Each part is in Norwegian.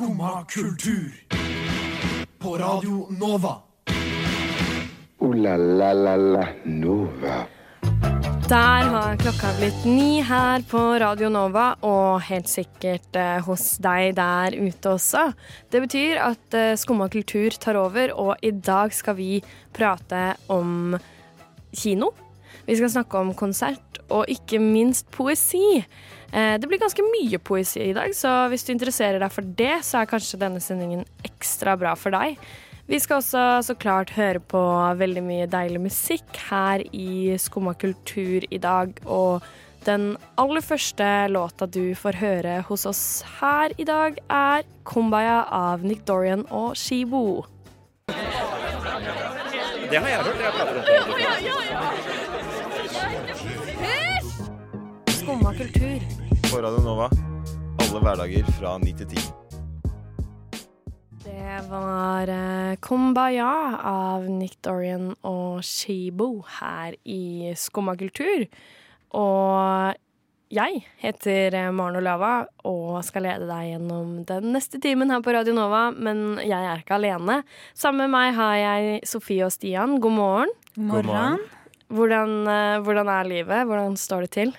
Skumma kultur. På Radio Nova. O-la-la-la-la Nova. Der har klokka blitt ni her på Radio Nova, og helt sikkert eh, hos deg der ute også. Det betyr at eh, Skumma kultur tar over, og i dag skal vi prate om kino. Vi skal snakke om konsert, og ikke minst poesi. Eh, det blir ganske mye poesi i dag, så hvis du interesserer deg for det, så er kanskje denne sendingen ekstra bra for deg. Vi skal også så klart høre på veldig mye deilig musikk her i Skumma kultur i dag. Og den aller første låta du får høre hos oss her i dag, er 'Kumbaya' av Nick Dorian og Shibo. Det har jeg hørt. Jeg prater om det. Skumma kultur. På Radio Nova. Alle hverdager fra 9 til 10. Det var eh, 'Kumbaya' av Nick Dorian og Shibo her i Skumma kultur. Og jeg heter eh, Maren Olava og skal lede deg gjennom den neste timen her på Radio Nova, men jeg er ikke alene. Sammen med meg har jeg Sofie og Stian. God morgen. God morgen. Hvordan, eh, hvordan er livet? Hvordan står det til?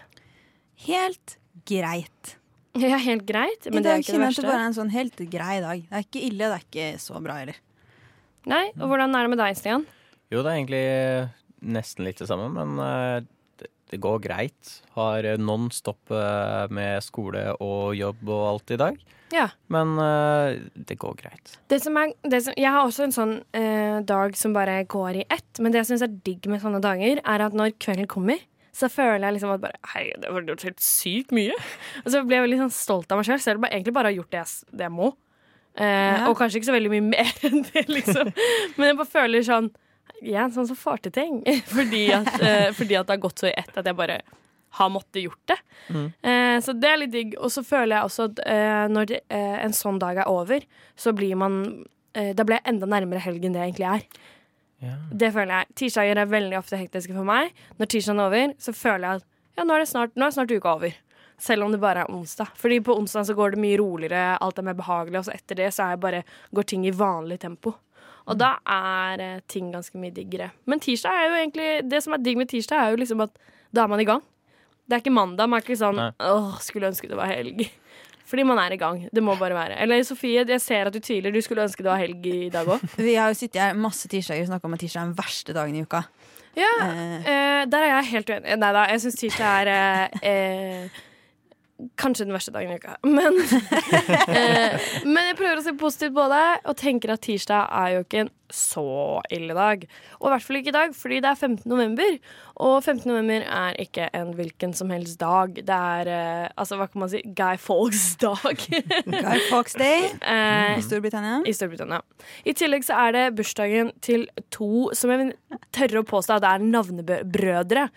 Helt greit. Ja, helt greit, men I det er dag ikke det kjenner jeg at det verste. bare er en sånn helt grei dag. Det er ikke ille, det er ikke så bra heller. Nei, og hvordan er det med deg, Stian? Jo, det er egentlig nesten litt det samme, men eh, det, går greit. Har eh, non stop eh, med skole og jobb og alt i dag. Ja. Men det går greit. Det som er, det som, jeg har også en sånn eh, dag som bare går i ett. Men det jeg syns er digg med sånne dager, er at når kvelden kommer, så føler jeg liksom at bare Hei, det har gjort helt sykt mye. Og så blir jeg veldig sånn stolt av meg sjøl, selv om jeg egentlig bare har gjort det jeg, det jeg må. Eh, Ja. Og kanskje ikke så veldig mye mer enn det, liksom. Men jeg bare føler sånn Jeg er en sånn som får til ting. fordi, at, eh, fordi at det har gått så i ett at jeg bare har måttet gjort det. Eh, så det er litt digg. Og så føler jeg også at eh, når eh, en sånn dag er over, så blir man eh, Da blir jeg enda nærmere helgen det jeg egentlig er. Ja. Det føler jeg. Tirsdager er veldig ofte hektiske for meg. Når tirsdagen er over, så føler jeg at ja, nå er, det snart, nå er snart uka over. Selv om det bare er onsdag. Fordi på onsdag så går det mye roligere, alt er mer behagelig, og så etter det så er bare, går ting i vanlig tempo. Og da er eh, ting ganske mye diggere. Men tirsdag er jo egentlig Det som er digg med tirsdag, er jo liksom at da er man i gang. Det er ikke mandag. Man er ikke sånn Nei. åh, skulle ønske det var helg. Fordi man er i gang. Det må bare være. Eller Sofie, jeg ser at du tviler. Du skulle ønske det var helg i dag òg. Vi har jo sittet her masse tirsdager og snakka om at tirsdag er den verste dagen i uka. Ja, Eh, eh, der er jeg helt uenig. Nei da, jeg syns tirsdag er eh, eh, Kanskje den verste dagen i uka. Men, eh, men jeg prøver å se positivt på det, og tenker at tirsdag er jo ikke en så ille dag. Og i hvert fall ikke i dag, fordi det er 15. november. Og 15. november er ikke en hvilken som helst dag. Det er eh, altså, hva kan man si, Guy Fawkes dag. Guy Fawkes Day eh, i Storbritannia. i Storbritannia. I tillegg så er det bursdagen til to som jeg vil tørre å påstå at det er navnebrødre.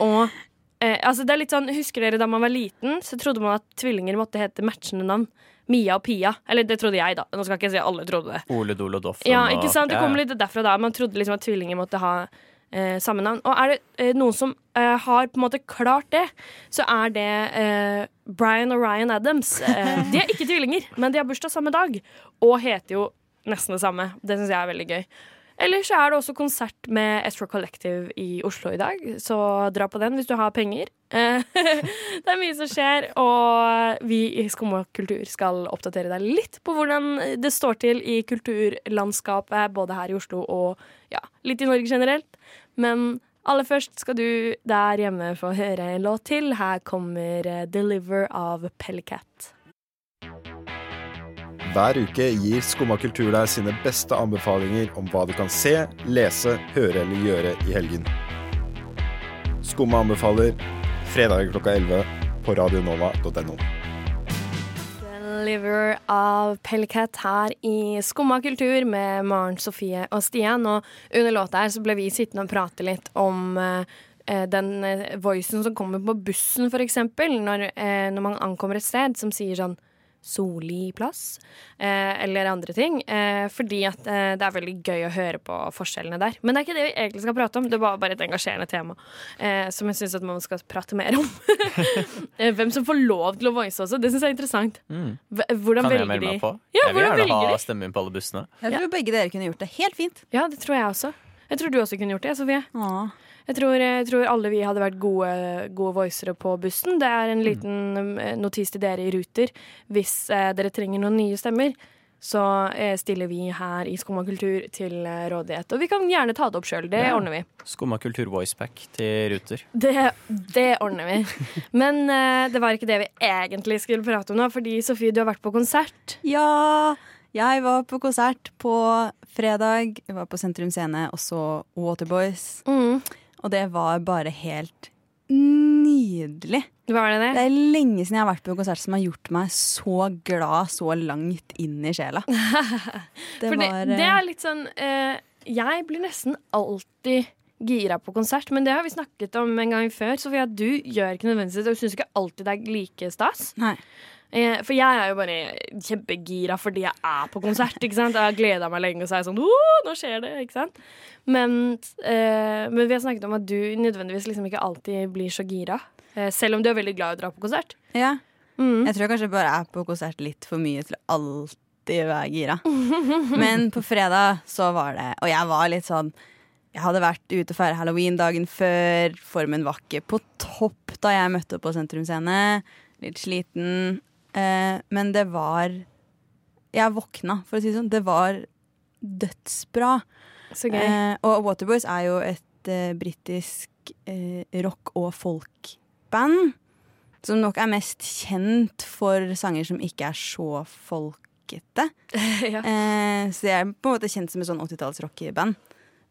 Og eh, altså det er litt sånn, Husker dere da man var liten, så trodde man at tvillinger måtte hete matchende navn. Mia og Pia. Eller det trodde jeg, da. Nå skal ikke jeg si at alle trodde det. Ole Dole og Doffen Ja, ikke sant? Det kom kommer litt derfra da. Man trodde liksom at tvillinger måtte ha eh, samme navn. Og er det eh, noen som eh, har på en måte klart det, så er det eh, Brian og Ryan Adams. Eh, de er ikke tvillinger, men de har bursdag samme dag. Og heter jo nesten det samme. Det syns jeg er veldig gøy. Eller så er det også konsert med Estro Collective i Oslo i dag, så dra på den hvis du har penger. Det er mye som skjer, og vi i Skumma kultur skal oppdatere deg litt på hvordan det står til i kulturlandskapet, både her i Oslo og ja, litt i Norge generelt. Men aller først skal du der hjemme få høre en låt til. Her kommer eh, 'Deliver' av Pellecat. Hver uke gir Skumma kultur deg sine beste anbefalinger om hva du kan se, lese, høre eller gjøre i helgen. Skumma anbefaler fredag klokka 11 på radionova.no. 'Deliver' av Pellecat her i Skumma kultur med Maren, Sofie og Stian. Og under låta her så ble vi sittende og prate litt om eh, eh, den eh, voicen som kommer på bussen, eksempel, når, når man ankommer et sted, som sier sånn Soli-plass, eh, eller andre ting. Eh, fordi at eh, det er veldig gøy å høre på forskjellene der. Men det er ikke det vi egentlig skal prate om, det var bare et engasjerende tema eh, som jeg syns at man skal prate mer om. Eh, Hvem som får lov til å voice også, det syns jeg er interessant. Mm. Hvordan Kan jeg melde meg på? Ja, jeg vil gjerne ha stemme inn på alle bussene. Jeg tror begge dere kunne gjort det helt fint. Ja, det tror jeg også. Jeg tror du også kunne gjort det, Sofie. Åh. Jeg tror, jeg tror alle vi hadde vært gode, gode voicere på bussen. Det er en liten eh, notis til dere i Ruter. Hvis eh, dere trenger noen nye stemmer, så eh, stiller vi her i Skumma kultur til eh, rådighet. Og vi kan gjerne ta det opp sjøl. Det Ja. ordner vi. Skumma kultur voicepack til Ruter. Det, det ordner vi. Men eh, det var ikke det vi egentlig skulle prate om nå, fordi Sofie, du har vært på konsert. Ja! Jeg var på konsert på fredag. Jeg var på Sentrum Scene og så Waterboys. Mm. Og det var bare helt nydelig. Var det det? Det er lenge siden jeg har vært på en konsert som har gjort meg så glad så langt inn i sjela. Det, var det eh, er litt sånn eh, Jeg blir nesten alltid gira på konsert, men det har vi snakket om en gang før. Sofia, du gjør ikke nødvendigvis det, og syns ikke alltid det er like stas. Nei. Eh, for jeg er jo bare kjempegira fordi jeg er på konsert. ikke sant? Jeg har gleda meg lenge og så er jeg sånn «Åh, nå skjer det. ikke sant? Men, eh, men vi har snakket om at du nødvendigvis liksom ikke alltid blir så gira. Eh, selv om du er veldig glad i å dra på konsert. Ja. Mm. Jeg tror jeg kanskje bare er på konsert litt for mye til å alltid være gira. Men på fredag så var det Og jeg var litt sånn Jeg hadde vært ute og feira halloween dagen før. Formen var ikke på topp da jeg møtte opp på Sentrum Scene. Litt sliten. Eh, men det var Jeg våkna, for å si det sånn. Det var dødsbra. Så gøy. Eh, og Waterboys er jo et eh, britisk eh, rock- og folkband. Som nok er mest kjent for sanger som ikke er så folkete. ja. Eh, så de er på en måte kjent som et sånn 80-tallsrockeband.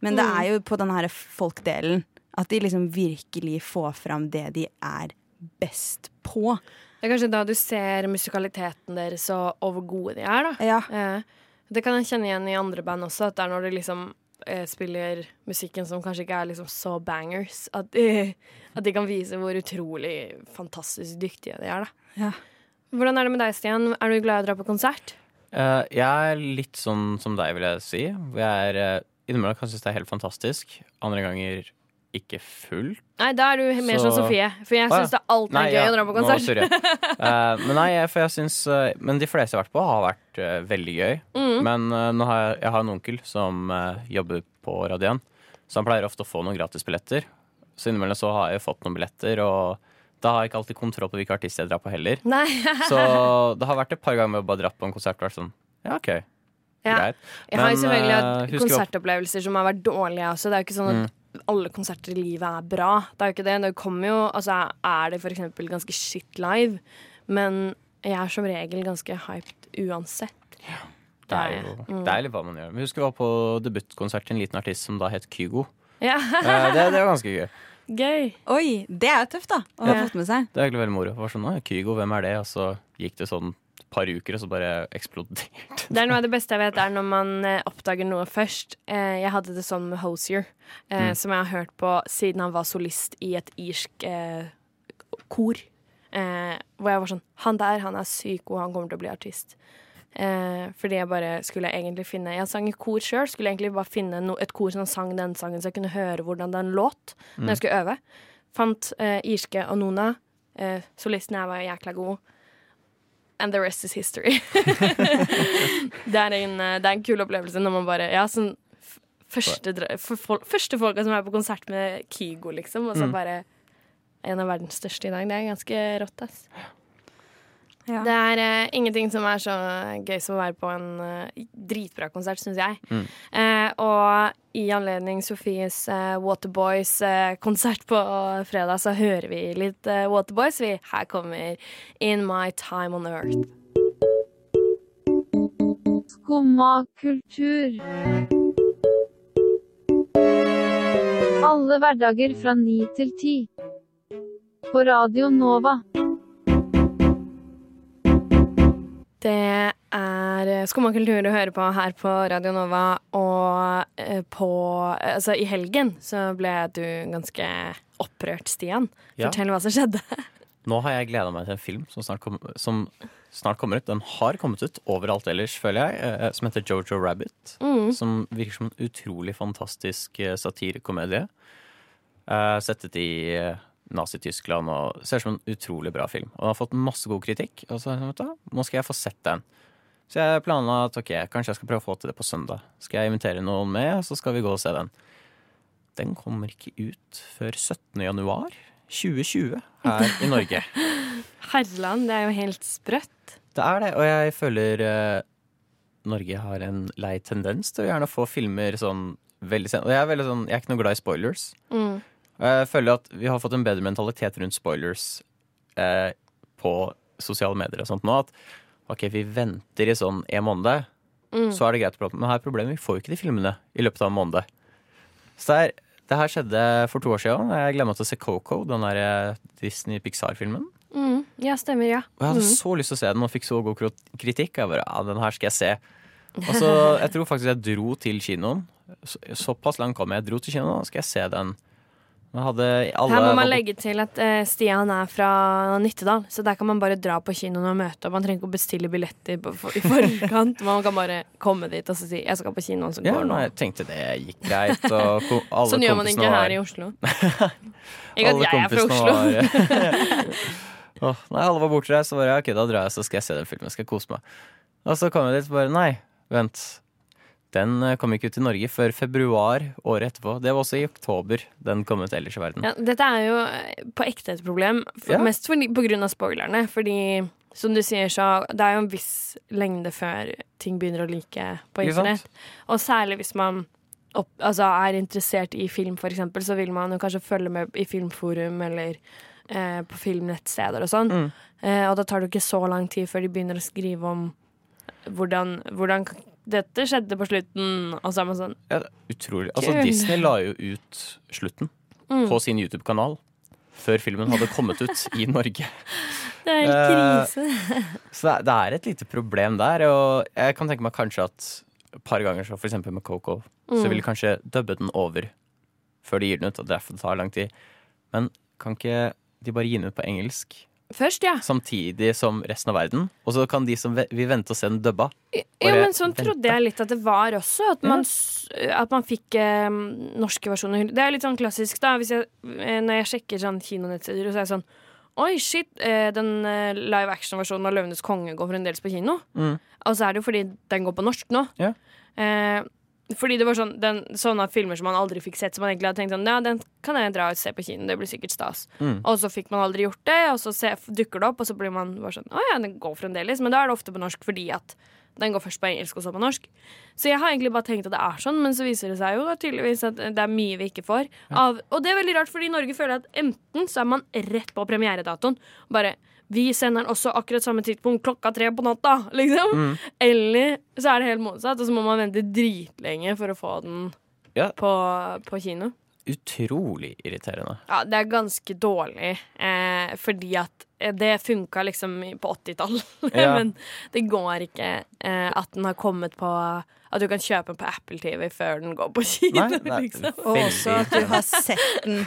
Men det Mm. er jo på den her folkdelen at de liksom virkelig får fram det de er best på. Det er kanskje da du ser musikaliteten deres og, og hvor gode de er, da. Ja. Eh, det kan jeg kjenne igjen i andre band også, at det er når de liksom eh, spiller musikken som kanskje ikke er liksom så bangers, at de, at de kan vise hvor utrolig fantastisk dyktige de er, da. Ja. Hvordan er det med deg, Stian? Er du glad i å dra på konsert? Uh, jeg er litt sånn som deg, vil jeg si. Jeg er uh, innimellom kan synes det er helt fantastisk. Andre ganger ikke fullt. Nei, da er du mer som Sofie, for jeg Å, ja. syns det alltid er Nei, gøy ja, å dra på konsert. Nå, jeg. Eh, men nei, for jeg syns uh, Men de fleste jeg har vært på, har vært uh, veldig gøy. Mm. Men eh, nå har jeg, jeg har en onkel som eh, jobber på Radian, så han pleier ofte å få noen gratisbilletter. Så innimellom så har jeg fått noen billetter, og da har jeg ikke alltid kontroll på hvilke artister jeg drar på heller. Så det har vært et par ganger med å bare dra på en konsert og vært sånn Ja, OK. Ja. Greit. Jeg har jo selvfølgelig eh, hatt konsertopplevelser som har vært dårlige også. Det er jo ikke sånn at Mm. Alle konserter i livet er bra. Det er jo ikke det. Det kommer jo Altså, er det eksempel ganske shit live, men jeg er som regel ganske hyped uansett. Det er jo Mm. det er hva man gjør. Vi husker vi var på debutkonsert til en liten artist som da het Kygo. Ja, Eh, det, det var ganske gøy. gøy. Oi, det er jo tøft, da. Å ha fått med seg. Det er egentlig veldig moro. Var sånn, Kygo, hvem er det? Og så gikk det sånn par uker, og så bare eksploderte Det er noe av det beste jeg vet, er når man eh, oppdager noe først. Eh, jeg hadde det sånn med Hosier, eh, Mm. som jeg har hørt på siden han var solist i et irsk eh, kor. Eh, hvor jeg var sånn Han der, han er syk god, han kommer til å bli artist. Eh, fordi jeg bare skulle egentlig finne Jeg sang i kor sjøl, skulle egentlig bare finne no, et kor som sang den sangen, så jeg kunne høre hvordan den låt når jeg skulle øve. Fant eh, irske Anona. Eh, solisten jeg var jækla god. And the rest is history. det, er en, eh, det er en kul opplevelse når man bare Ja, sånn Første, for første folka som er på konsert med Kygo, liksom, og så Mm. bare en av verdens største i dag. Det er ganske rått, ass. Ja. Det er uh, ingenting som er så gøy som å være på en uh, dritbra konsert, syns jeg. Mm. Uh, og i anledning Sofies Waterboys-konsert på fredag, så hører vi litt Waterboys. Vi. Her kommer In My Time On Earth. Skumma kultur. Alle hverdager fra ni til ti. På Radio Nova. Det er Skumma kultur du hører på her på Radio Nova, og eh, på Altså, i helgen så ble du ganske opprørt, Stian. Ja. Fortell hva som skjedde. Nå har jeg gleda meg til en film som snart kommer Som snart kommer ut. Den har kommet ut overalt ellers, føler jeg. eh, Som heter Jojo Rabbit. Mm. Som virker som en utrolig fantastisk eh, satirekomedie. Eh, Settet i eh, Nazi-Tyskland og ser ut som en utrolig bra film. Og den har fått masse god kritikk. Og så vet du, nå skal jeg få sett den. Så jeg planla at ok, kanskje jeg skal prøve å få til det på søndag. Skal jeg invitere noen med, så skal vi gå og se den. Den kommer ikke ut før 17. januar 2020 her i Norge. Herland, det er jo helt sprøtt. Det er det, og jeg føler eh, Norge har en lei tendens til å gjerne få filmer sånn veldig sent. Og jeg er, veldig sånn, jeg er ikke noe glad i spoilers. Mm. Jeg føler at vi har fått en bedre mentalitet rundt spoilers eh, på sosiale medier og sånt nå. At ok, vi venter i sånn en måned, Mm. så er det greit å prate. Men her er problemet, vi får jo ikke de filmene i løpet av en måned. Så det, er, det her skjedde for to år siden. Jeg glemte til å se Coco, den der eh, Disney-Pixar-filmen. Mm. Ja, stemmer, ja. Og jeg hadde Mm. så lyst til å se den og fikk så god kritikk. Jeg bare, ja, den her skal jeg se. Og så, Jeg tror faktisk jeg dro til kinoen. Så, såpass langt kom jeg. Jeg dro til kinoen, og skal jeg se den. Alle Her må man legge til at eh, Stian er fra Nittedal, så der kan man bare dra på kinoen og møte opp. Man trenger ikke å bestille billetter i forkant. Man kan bare komme dit og så si 'jeg skal på kinoen', så Ja, går nå. jeg tenkte det gikk greit. Sånn gjør man ikke var- her i Oslo. Ikke at jeg er fra Oslo. var- oh, nei, alle var bortreist, så bare ok, da drar jeg, så skal jeg se den filmen. Skal kose meg. Og så kom jeg dit og bare nei, vent. Den eh, kom ikke ut i Norge før februar året etterpå. Det var også i oktober den kom ut ellers i verden. Ja, dette er jo eh, på ekte et problem, for, Ja. mest fordi, på grunn av spoilerne. Fordi som du sier, så det er jo en viss lengde før ting begynner å like på internett. Og særlig hvis man opp, altså er interessert i film, for eksempel, så vil man jo kanskje følge med i filmforum eller eh, på filmnettsteder og sånn. Mm. Eh, og da tar det ikke så lang tid før de begynner å skrive om hvordan, hvordan dette skjedde på slutten, og så er man sånn Ja, utrolig. Altså, Kul. Disney la jo ut slutten mm, på sin YouTube-kanal før filmen hadde kommet ut i Norge. Det er helt Eh, krise. Så det er- et lite problem der. Og jeg kan tenke meg kanskje at et par ganger, så eksempel med Coco, så Mm. vil de kanskje dubbe den over før de gir den ut. Og derfor det tar lang tid. Men kan ikke de bare gi den ut på engelsk Først, ja. samtidig som resten av verden? Og så kan de som vil vente og se den dubba. Jo, Bare men sånn vente. trodde jeg litt at det var også. At man, ja. at man fikk eh, norske versjoner. Det er litt sånn klassisk, da. Hvis jeg, eh, når jeg sjekker sånn kinonettsider, så er jeg sånn Oi, shit, eh, den eh, live action-versjonen av 'Løvenes konge' går fremdeles på kino. Mm. Og så er det jo fordi den går på norsk nå. Ja. Eh, fordi det var sånn, den, sånne filmer som man aldri fikk sett, som man egentlig hadde tenkt sånn Ja, den kan jeg dra og se på kino, det blir sikkert stas. Mm. Og så fikk man aldri gjort det, og så se, dukker det opp, og så blir man bare sånn Å ja, den går fremdeles. Men da er det ofte på norsk fordi at den går først på engelsk og så på norsk. Så jeg har egentlig bare tenkt at det er sånn, men så viser det seg jo tydeligvis at det er mye vi ikke får. Av, og det er veldig rart, fordi Norge føler at enten så er man rett på premieredatoen. Bare vi sender den også akkurat samme tidspunkt klokka tre på natta, liksom. Eller så er det helt motsatt, og så må man vente dritlenge for å få den Ja. på, på kino. Utrolig irriterende. Ja, det er ganske dårlig, eh, fordi at eh, det funka liksom på 80-tallet. Ja. Men det går ikke eh, at den har kommet på At du kan kjøpe den på Apple TV før den går på kino. Nei, er liksom. Og også at du har sett den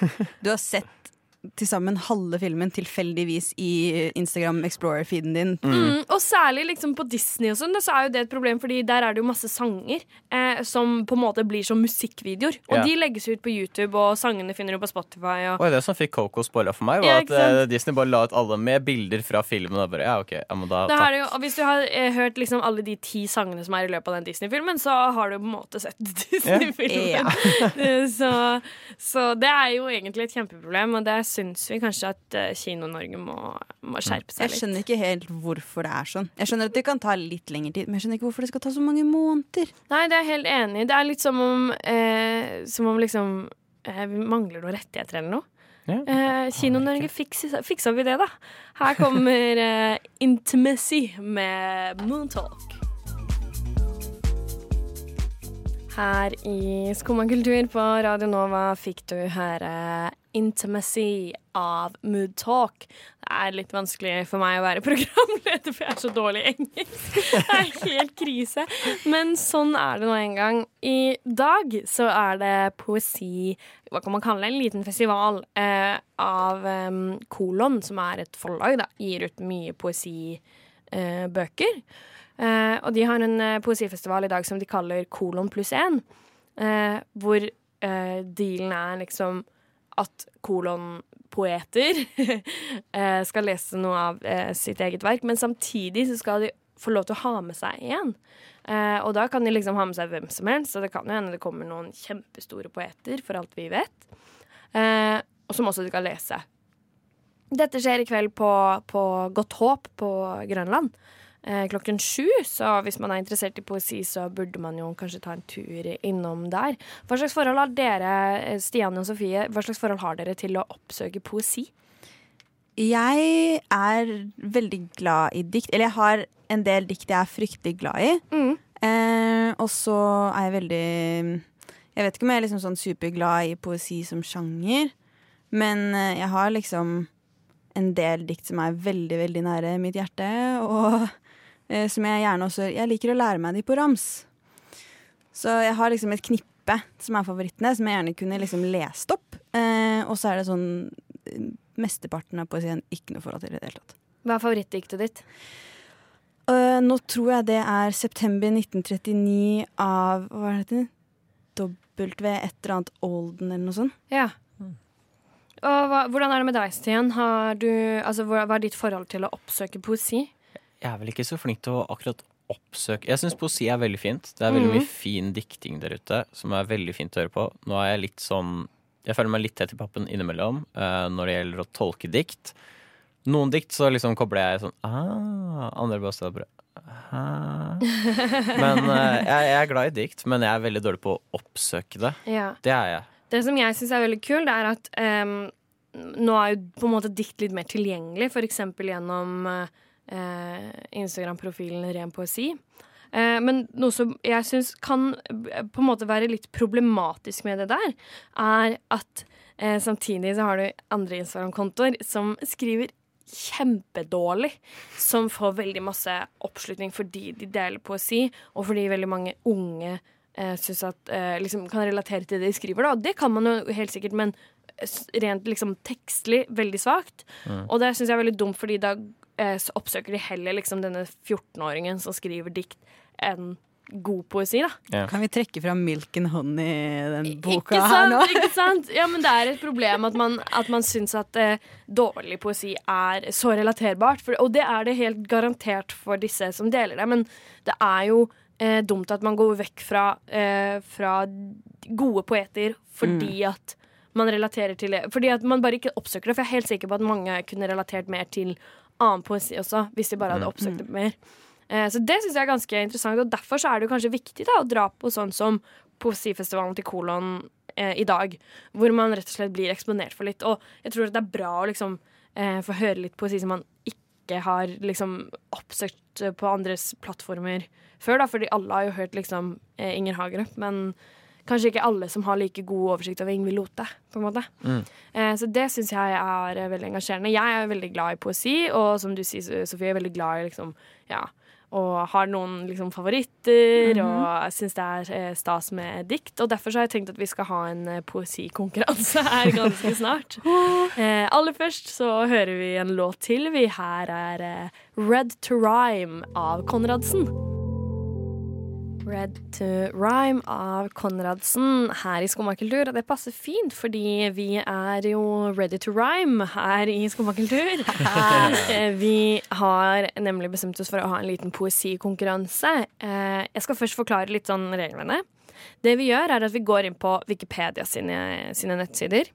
Du har sett til sammen halve filmen tilfeldigvis i Instagram Explorer-feeden din. Mm, og særlig liksom på Disney og sånn, så er jo det et problem, Fordi der er det jo masse sanger eh, som på en måte blir som musikkvideoer. Og Ja. de legges ut på YouTube, og sangene finner du på Spotify. Og, Og det som fikk Coco spoila for meg, var ja, at eh, Disney bare la ut alle med bilder fra filmen. Og bare, ja, ok, ja, men da, Da takk. er jo, og hvis du har eh, hørt liksom alle de ti sangene som er i løpet av den Disney-filmen, så har du på en måte sett Disney-filmen. Eh, så, så det er jo egentlig et kjempeproblem, og det syns vi kanskje at eh, Kino-Norge må, må skjerpe seg litt. Jeg skjønner ikke helt hvorfor det er sånn. Jeg skjønner at det kan ta litt lengre tid, men jeg skjønner ikke hvorfor det skal ta så mange måneder. Nei, det er jeg helt enig i. Det er litt som om, eh, som om liksom eh, vi mangler noen rettigheter eller noe. Ja. Eh, Kino-Norge, fiksa, fiksa vi det, da? Her kommer eh, Intimacy med Moontalk. Her i Skumma kultur på Radio Nova fikk du høre Intimacy av Mood Talk. Det er litt vanskelig for meg å være programleder, for jeg er så dårlig i engelsk. Det er helt krise. Men sånn er det nå en gang. I dag så er det poesi Hva kan man kalle det? En liten festival eh, av em, Kolon, som er et forlag. da Gir ut mye poesibøker. eh. Eh, og de har en eh, poesifestival i dag som de kaller Kolon pluss én. Eh, hvor eh, dealen er liksom at kolonpoeter eh, skal lese noe av eh, sitt eget verk, men samtidig så skal de få lov til å ha med seg en. Eh, og da kan de liksom ha med seg hvem som helst, og det kan jo hende det kommer noen kjempestore poeter, for alt vi vet. Og som også de kan lese. Dette skjer i kveld på, på Godt Håp på Grønland. Eh, klokken sju, så hvis man er interessert i poesi, så burde man jo kanskje ta en tur innom der. Hva slags forhold har dere, eh, Stian og Sofie, hva slags forhold har dere til å oppsøke poesi? Jeg er veldig glad i dikt. Eller jeg har en del dikt jeg er fryktelig glad i. Mm. Eh, og så er jeg veldig Jeg vet ikke om jeg er liksom sånn superglad i poesi som sjanger, men eh, jeg har liksom en del dikt som er veldig, veldig nære mitt hjerte, og som jeg gjerne også Jeg liker å lære meg de på rams. Så jeg har liksom et knippe som er favorittene, som jeg gjerne kunne liksom lest opp. Eh, og så er det sånn eh, Mesteparten av poesien ikke noe forhold til i det hele tatt. Hva er favorittdiktet ditt? Uh, nå tror jeg det er september 1939 av Hva er det? W et eller annet Olden eller noe sånt. Ja. Og hva, hvordan er det med deg, Stian? Har du, altså, hva er ditt forhold til å oppsøke poesi? Jeg er vel ikke så flink til å akkurat oppsøke Jeg syns poesi er veldig fint. Det er veldig mye fin dikting der ute som er veldig fint å høre på. Nå er jeg litt sånn Jeg føler meg litt tett i pappen innimellom uh, når det gjelder å tolke dikt. Noen dikt så liksom kobler jeg sånn ah, Andre bare står bare. Men uh, jeg, jeg er glad i dikt, men jeg er veldig dårlig på å oppsøke det. Ja. Det er jeg. Det som jeg syns er veldig kult, det er at um, nå er jo på en måte dikt litt mer tilgjengelig, f.eks. gjennom eh, Instagram-profilen Ren poesi. Eh, men noe som jeg syns kan eh, på en måte være litt problematisk med det der, er at eh, samtidig så har du andre Instagram-kontoer som skriver kjempedårlig, som får veldig masse oppslutning fordi de deler poesi, og fordi veldig mange unge eh, synes at eh, liksom kan relatere til det de skriver. Da. Det kan man jo helt sikkert, men rent liksom tekstlig veldig svakt. Og det syns jeg er veldig dumt, fordi da eh, så oppsøker de heller liksom denne 14-åringen som skriver dikt, enn god poesi, da. Kan vi trekke fram Milk and Honey i den boka ikke her nå? Ikke sant? Ja, men det er et problem at man, at man syns at eh, dårlig poesi er så relaterbart. For, og det er det helt garantert for disse som deler det, men det er jo eh, dumt at man går vekk fra, eh, fra gode poeter fordi at man relaterer til det. Fordi at man bare ikke oppsøker det. For jeg er helt sikker på at mange kunne relatert mer til annen poesi også, hvis de bare hadde oppsøkt det mer. Eh, Så det syns jeg er ganske interessant, og derfor så er det kanskje viktig da, å dra på sånn som Poesifestivalen til Kolon eh, i dag, hvor man rett og slett blir eksponert for litt. Og jeg tror det er bra å liksom eh, få høre litt poesi som man ikke har liksom oppsøkt på andres plattformer før, da, fordi alle har jo hørt liksom eh, Inger Hagerup, men kanskje ikke alle som har like god oversikt over Ingvild Lote, på en måte. Eh, så det syns jeg er eh, veldig engasjerende. Jeg er veldig glad i poesi, og som du sier, Sofie, er veldig glad i liksom, ja, og har noen liksom, favoritter, og jeg syns det er eh, stas med dikt. Og derfor så har jeg tenkt at vi skal ha en eh, poesikonkurranse her ganske snart. Eh, aller først så hører vi en låt til. Vi her er eh, Red to Rhyme av Konradsen. Red to Rhyme av Konradsen her i Skomakultur. Og det passer fint, fordi vi er jo ready to rhyme her i Skummakultur. Eh, vi har nemlig bestemt oss for å ha en liten poesikonkurranse. Eh, Jeg skal først forklare litt sånn reglene. Det vi gjør, er at vi går inn på Wikipedia sine, sine nettsider.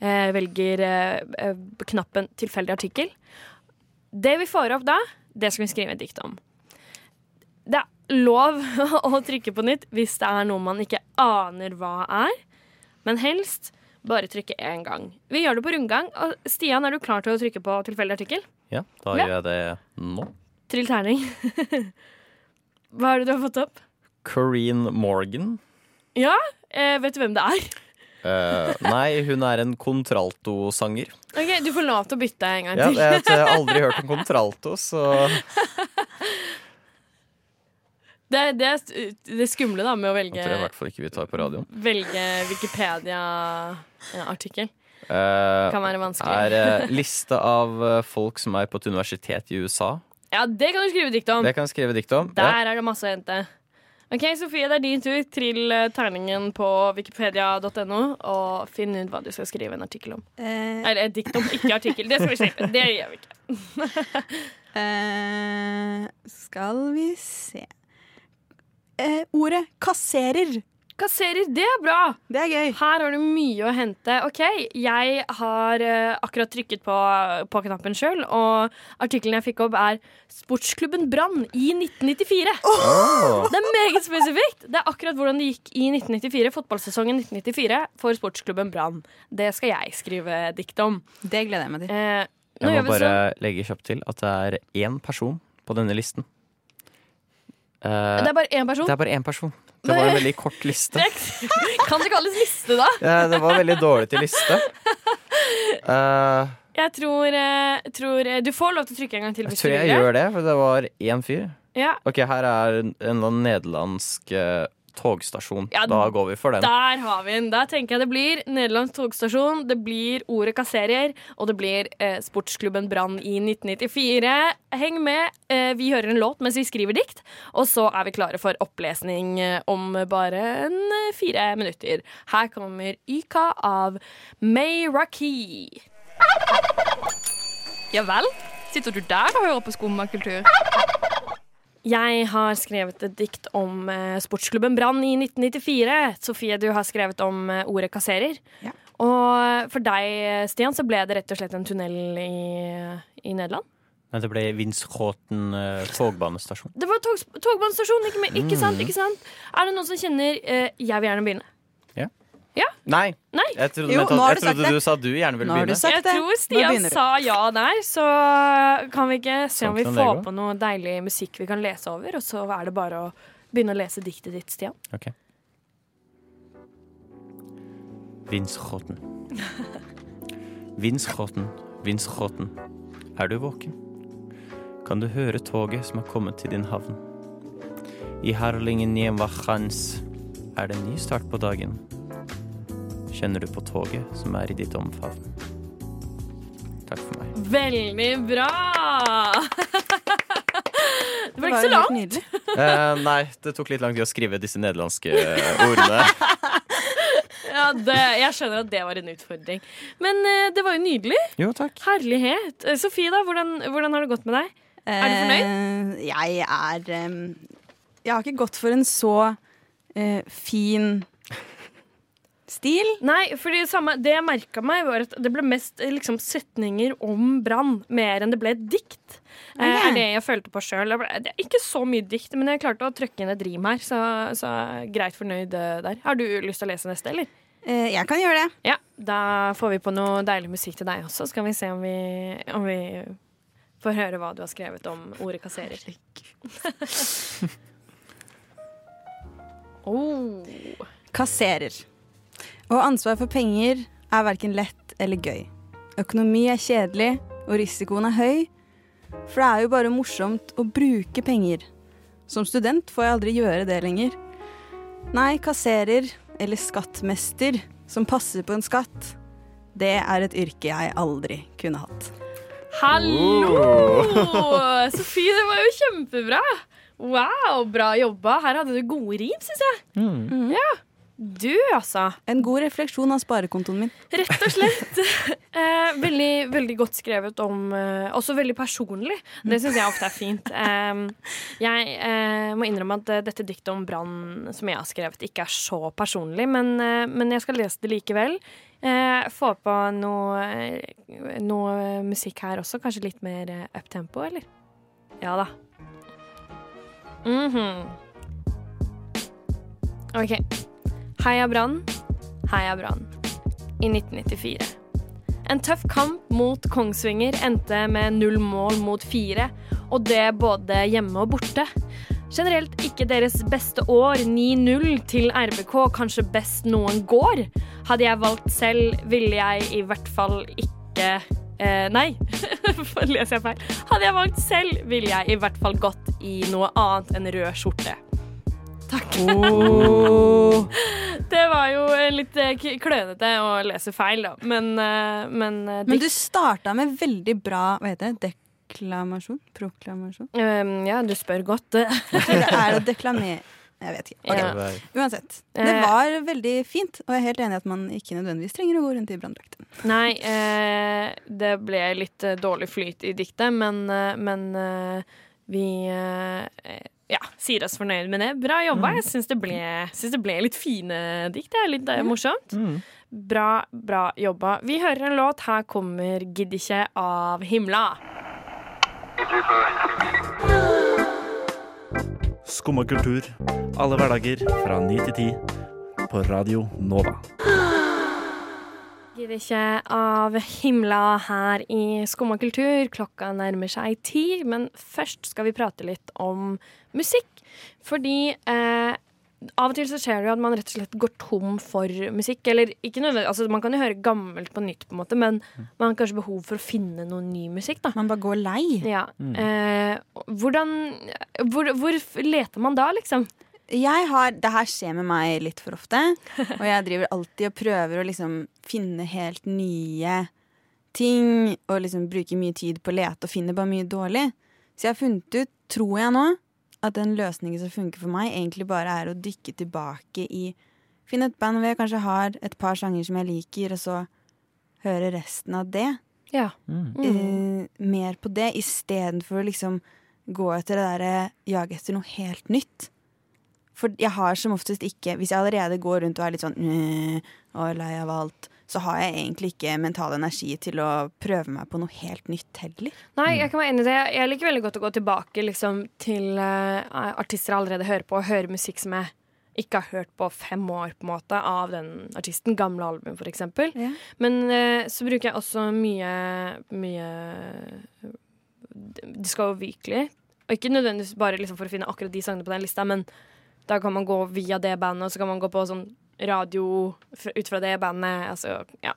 Eh, Velger eh, knappen 'tilfeldig artikkel'. Det vi får opp da, det skal vi skrive et dikt om. Det er lov å trykke på nytt hvis det er noe man ikke aner hva er. Men helst bare trykke én gang. Vi gjør det på rundgang. Og Stian, er du klar til å trykke på tilfeldig artikkel? Ja, da Ja. gjør jeg det nå. Trill terning. Hva er det du har fått opp? Corrine Morgan. Ja, eh, vet du hvem det er? Uh, nei, hun er en contralto-sanger. Ok, Du får lov til å bytte en gang til. jeg jeg har aldri hørt om contralto, så Det, det er det skumle da med å jeg tror jeg i hvert fall ikke vi tar på radioen. velge Wikipedia-artikkel. Uh, Kan være vanskelig. er uh, liste av eh, folk som er på et universitet i USA. Ja, det kan du skrive dikt om. Det kan du skrive dikt om. Ja. Der er det masse å hente. Ok, Sofie, det er din tur. Trill terningen på wikipedia.no og finn ut hva du skal skrive en artikkel om. Uh, Eller et dikt om, ikke artikkel. Det skal vi slippe. Det gjør vi ikke. eh, skal vi se eh, Ordet kasserer. Kasserer, det er bra. Det er gøy. Her har du mye å hente. OK, jeg har eh, akkurat trykket på, på knappen sjøl, og artikkelen jeg fikk opp, er 'Sportsklubben Brann i 1994'. Oh! Det er meget spesifikt. Det er akkurat hvordan det gikk i 1994, fotballsesongen 1994 for sportsklubben Brann. Det skal jeg skrive dikt om. Det gleder jeg meg til. Eh, Jeg må bare sånn. legge kjapt til at det er én person på denne listen. Eh, Det er bare én person. det er bare én person. Det var en veldig kort liste. Kan det kalles liste, da? Ja, det var veldig dårlig til liste. Uh, Jeg tror, eh, tror Du får lov til å trykke en gang til. jeg tror jeg gjør det, for det var én fyr. Ja, Ok, her er en, nederlandsk togstasjon. Ja, da går vi for den. Der har vi den. Der tenker jeg det blir Nederlands togstasjon, det blir ordet kasserer, og det blir eh, sportsklubben Brann i 1994. Heng med. Eh, vi hører en låt mens vi skriver dikt, og så er vi klare for opplesning eh, om bare en eh, fire minutter. Her kommer Yka av May Raki. Ja vel? Sitter du der og hører på skummakultur? Jeg har skrevet et dikt om eh, sportsklubben Brann i 1994. Sofie, du har skrevet om eh, ordet kasserer. Ja. Og for deg, Stian, så ble det rett og slett en tunnel i, i Nederland. Men det ble Winschoten eh, togbanestasjon. Det var tog, togbanestasjon, ikke, ikke sant? ikke sant? Er det noen som kjenner eh, Jeg vil gjerne begynne. Nei! Nei. Jeg trodde, Jo, jeg du trodde du, du sa du gjerne ville begynne. Jeg det. tror Stian sa ja der, så kan vi ikke se om vi Sånn får på noe deilig musikk vi kan lese over, og så er det bare å begynne å lese diktet ditt, Stian. Ok. Winschoten. Winschoten, Winschoten. Er du våken? Kan du høre toget som har kommet til din havn? I Harlingen Nienwachans er det en ny start på dagen. Kjenner du på toget som er i ditt omfavn? Takk for meg. Veldig bra! det var ikke så langt. Eh, nei, det tok litt lang tid å skrive disse nederlandske ordene. Ja, det, jeg skjønner at det var en utfordring. Men eh, det var jo nydelig. Jo, takk. Herlighet. Eh, Sofie, da, hvordan, hvordan har det gått med deg? Er du fornøyd? Eh, jeg er um, Jeg har ikke gått for en så uh, fin stil. Nei, for det, samme, det jeg merka meg, var at det ble mest eh, liksom, setninger om brann, mer enn det ble et dikt. Eh, Ok. er det jeg følte på sjøl. Det er ikke så mye dikt, men jeg klarte å trykke inn et rim her, så, så greit fornøyd eh, der. Har du lyst til å lese neste, eller? Eh, jeg kan gjøre det. Ja, da får vi på noe deilig musikk til deg også. Skal vi se om vi, om vi får høre hva du har skrevet om ordet kasserer. oh. Kasserer. Å ha ansvar for penger er verken lett eller gøy. Økonomi er kjedelig, og risikoen er høy. For det er jo bare morsomt å bruke penger. Som student får jeg aldri gjøre det lenger. Nei, kasserer, eller skattmester, som passer på en skatt, det er et yrke jeg aldri kunne hatt. Hallo! Sofie, det var jo kjempebra. Wow, bra jobba. Her hadde du gode rim, syns jeg. Mm. Ja, Du, altså. En god refleksjon av sparekontoen min. Rett og slett. Eh, veldig, veldig godt skrevet om eh, Også veldig personlig. Det syns jeg ofte er fint. Eh, jeg eh, må innrømme at eh, dette diktet om brann som jeg har skrevet, ikke er så personlig, men, eh, men jeg skal lese det likevel. Eh, få på noe, noe musikk her også. Kanskje litt mer uptempo, eller? Ja da. Mhm. OK. Heia Brann, heia Brann. I 1994. En tøff kamp mot Kongsvinger endte med null mål mot fire, og det både hjemme og borte. Generelt ikke deres beste år. 9-0 til RBK, kanskje best noen går. Hadde jeg valgt selv, ville jeg i hvert fall ikke eh, Nei, leser jeg feil. Hadde jeg valgt selv, ville jeg i hvert fall gått i noe annet enn rød skjorte. Takk. Det var jo eh, litt eh, klønete å lese feil, da. Men, eh, men, Men du starta med veldig bra hva heter det, deklamasjon? Proklamasjon? Um, ja, du spør godt. Er det deklamere? Jeg vet ikke. Okay. Uansett. Det var veldig fint, og jeg er helt enig i at man ikke nødvendigvis trenger å gå rundt i branndrakt. Nei, eh, det ble litt dårlig flyt i diktet, men, men vi eh, ja, sier oss fornøyd med det. Bra jobba. Jeg syns det, det ble litt fine dikt. Det er litt mm. morsomt. Bra, bra jobba. Vi hører en låt. Her kommer 'Gidd ikke' av Himla. Skumma kultur. Alle hverdager fra ni til ti. På Radio Nova. Gidd ikke av Himla her i Skumma kultur. Klokka nærmer seg ti, men først skal vi prate litt om musikk. Fordi eh, av og til så skjer det jo at man rett og slett går tom for musikk. Eller ikke nødvendig, altså man kan jo høre gammelt på nytt, på en måte, men man har kanskje behov for å finne noe ny musikk. da. Man bare går lei. Ja. Eh, hvordan hvor, hvor leter man da, liksom? Jeg har, det her skjer med meg litt for ofte, og jeg driver alltid og prøver å liksom finne helt nye ting, og liksom bruker mye tid på å lete og finner bare mye dårlig. Så jeg har funnet ut, tror jeg nå, at den løsningen som funker for meg, egentlig bare er å dykke tilbake i Finne et band hvor jeg kanskje har et par sanger som jeg liker, og så høre resten av det. Ja. Eh, mer på det, istedenfor å liksom gå etter det derre jage etter noe helt nytt. For jeg har som oftest ikke Hvis jeg allerede går rundt og er litt sånn «Øh, og er lei av alt, så har jeg egentlig ikke mental energi til å prøve meg på noe helt nytt heller. Nei, jeg kan være enig i det. Jeg liker veldig godt å gå tilbake liksom, til uh, artister jeg allerede hører på, og høre musikk som jeg ikke har hørt på fem år, på en måte, av den artisten. Gamle album, for eksempel. Ja. Men uh, så bruker jeg også mye Mye Discover Weekly. Og ikke nødvendigvis bare liksom for å finne akkurat de sangene på den lista, men da kan man gå via det bandet, og så kan man gå på sånn radio ut fra det bandet. Altså, ja.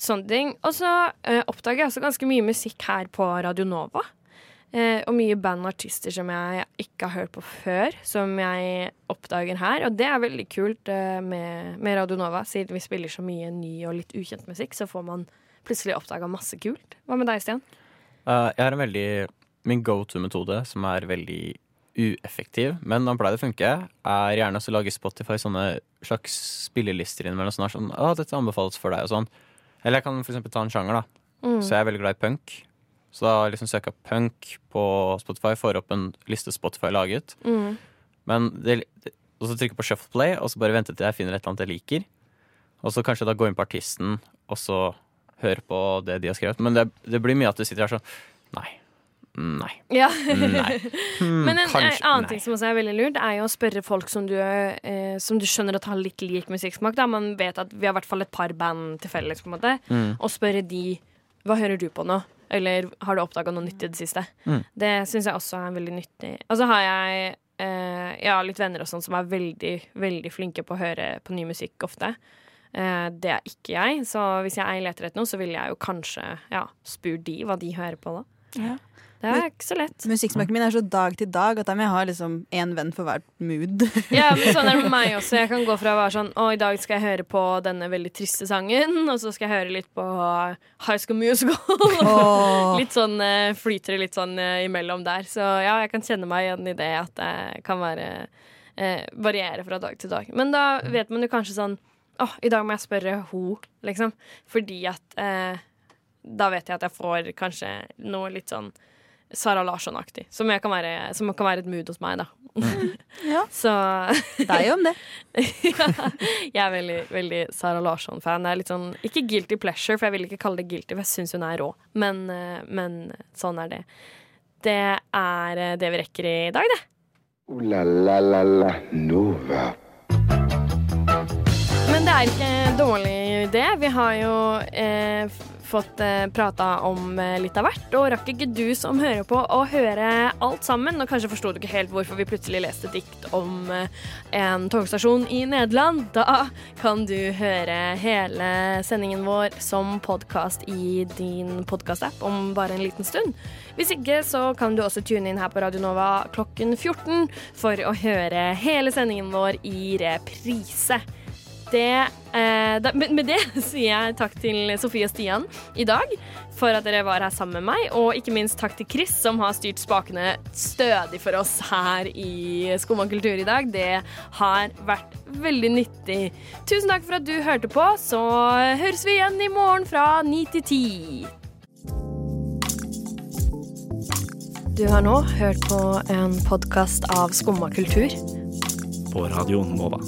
Sånne ting. Og så eh, oppdager jeg også ganske mye musikk her på Radio Nova. Eh, og mye band og artister som jeg ikke har hørt på før, som jeg oppdager her. Og det er veldig kult eh, med, med Radio Nova, siden vi spiller så mye ny og litt ukjent musikk, så får man plutselig oppdaga masse kult. Hva med deg, Stian? Uh, jeg har en veldig Min go to-metode, som er veldig ueffektiv, men den pleier å funke, er gjerne å lage Spotify sånne slags spillelister innimellom. Sånn, sånn, å, dette anbefales for deg, og sånn. Eller jeg kan for eksempel ta en sjanger, da. Mm. Så jeg er veldig glad i punk. Så da liksom søker jeg punk på Spotify, får opp en liste Spotify laget. Mm. Men det, det, og så trykker jeg på shuffle play, og så bare venter til jeg finner et eller annet jeg liker. Og så kanskje da gå inn på artisten, og så høre på det de har skrevet. Men det, det blir mye at du sitter her sånn Nei. Nei. Ja. Nei. Hmm, Men en kanskje- eh, annen nei. ting som også er veldig lurt, er jo å spørre folk som du, eh, som du skjønner at har litt lik musikksmak. Da. Man vet at vi har i hvert fall et par band til felles, på en måte. Mm. Og spørre de hva hører du på nå? Eller har du oppdaga noe nytt i det siste? Mm. Det syns jeg også er veldig nyttig. Og så har jeg eh, ja, litt venner og sånn som er veldig, veldig flinke på å høre på ny musikk ofte. Eh, det er ikke jeg, så hvis jeg leter etter noe, så ville jeg jo kanskje ja, spurt de hva de hører på da. Ja. Det er ikke så lett. Musikksmaken min er så dag til dag at jeg må ha liksom én venn for hvert mood. Ja, men sånn er det med meg også. Jeg kan gå fra å være sånn Å, i dag skal jeg høre på denne veldig triste sangen, og så skal jeg høre litt på High School Musical. Oh. litt sånn eh, flyter det litt sånn eh, imellom der. Så ja, jeg kan kjenne meg igjen i det at det kan være eh, variere fra dag til dag. Men da vet man jo kanskje sånn Å, i dag må jeg spørre ho, liksom. Fordi at eh, da vet jeg at jeg får kanskje noe litt sånn Sara Larsson-aktig. Som, kan være- som kan være et mood hos meg, da. Ja. Så Deg om det. ja, jeg er veldig, veldig Sara Larsson-fan. Det er litt sånn, Ikke guilty pleasure, for jeg vil ikke kalle det guilty, for jeg syns hun er rå. Men, eh, men sånn er det. Det er eh, det vi rekker i dag, det. Ooh la la la la Nova. Men det er ikke en dårlig idé. Vi har jo eh, fått eh, prata om eh, litt av hvert. Og rakk ikke du som hører på å høre alt sammen? Og kanskje forsto du ikke helt hvorfor vi plutselig leste dikt om eh, en togstasjon i Nederland. Da kan du høre hele sendingen vår som podkast i din podkastapp om bare en liten stund. Hvis ikke så kan du også tune inn her på Radio Nova klokken 14 for å høre hele sendingen vår i reprise. Det, eh, da, med, med det sier jeg takk til Sofie og Stian i dag for at dere var her sammen med meg, og ikke minst takk til Chris som har styrt spakene stødig for oss her i Skumma kultur i dag. Det har vært veldig nyttig. Tusen takk for at du hørte på, så høres vi igjen i morgen fra ni til ti. Du har nå hørt på en podkast av Skumma kultur. På Radio Nova.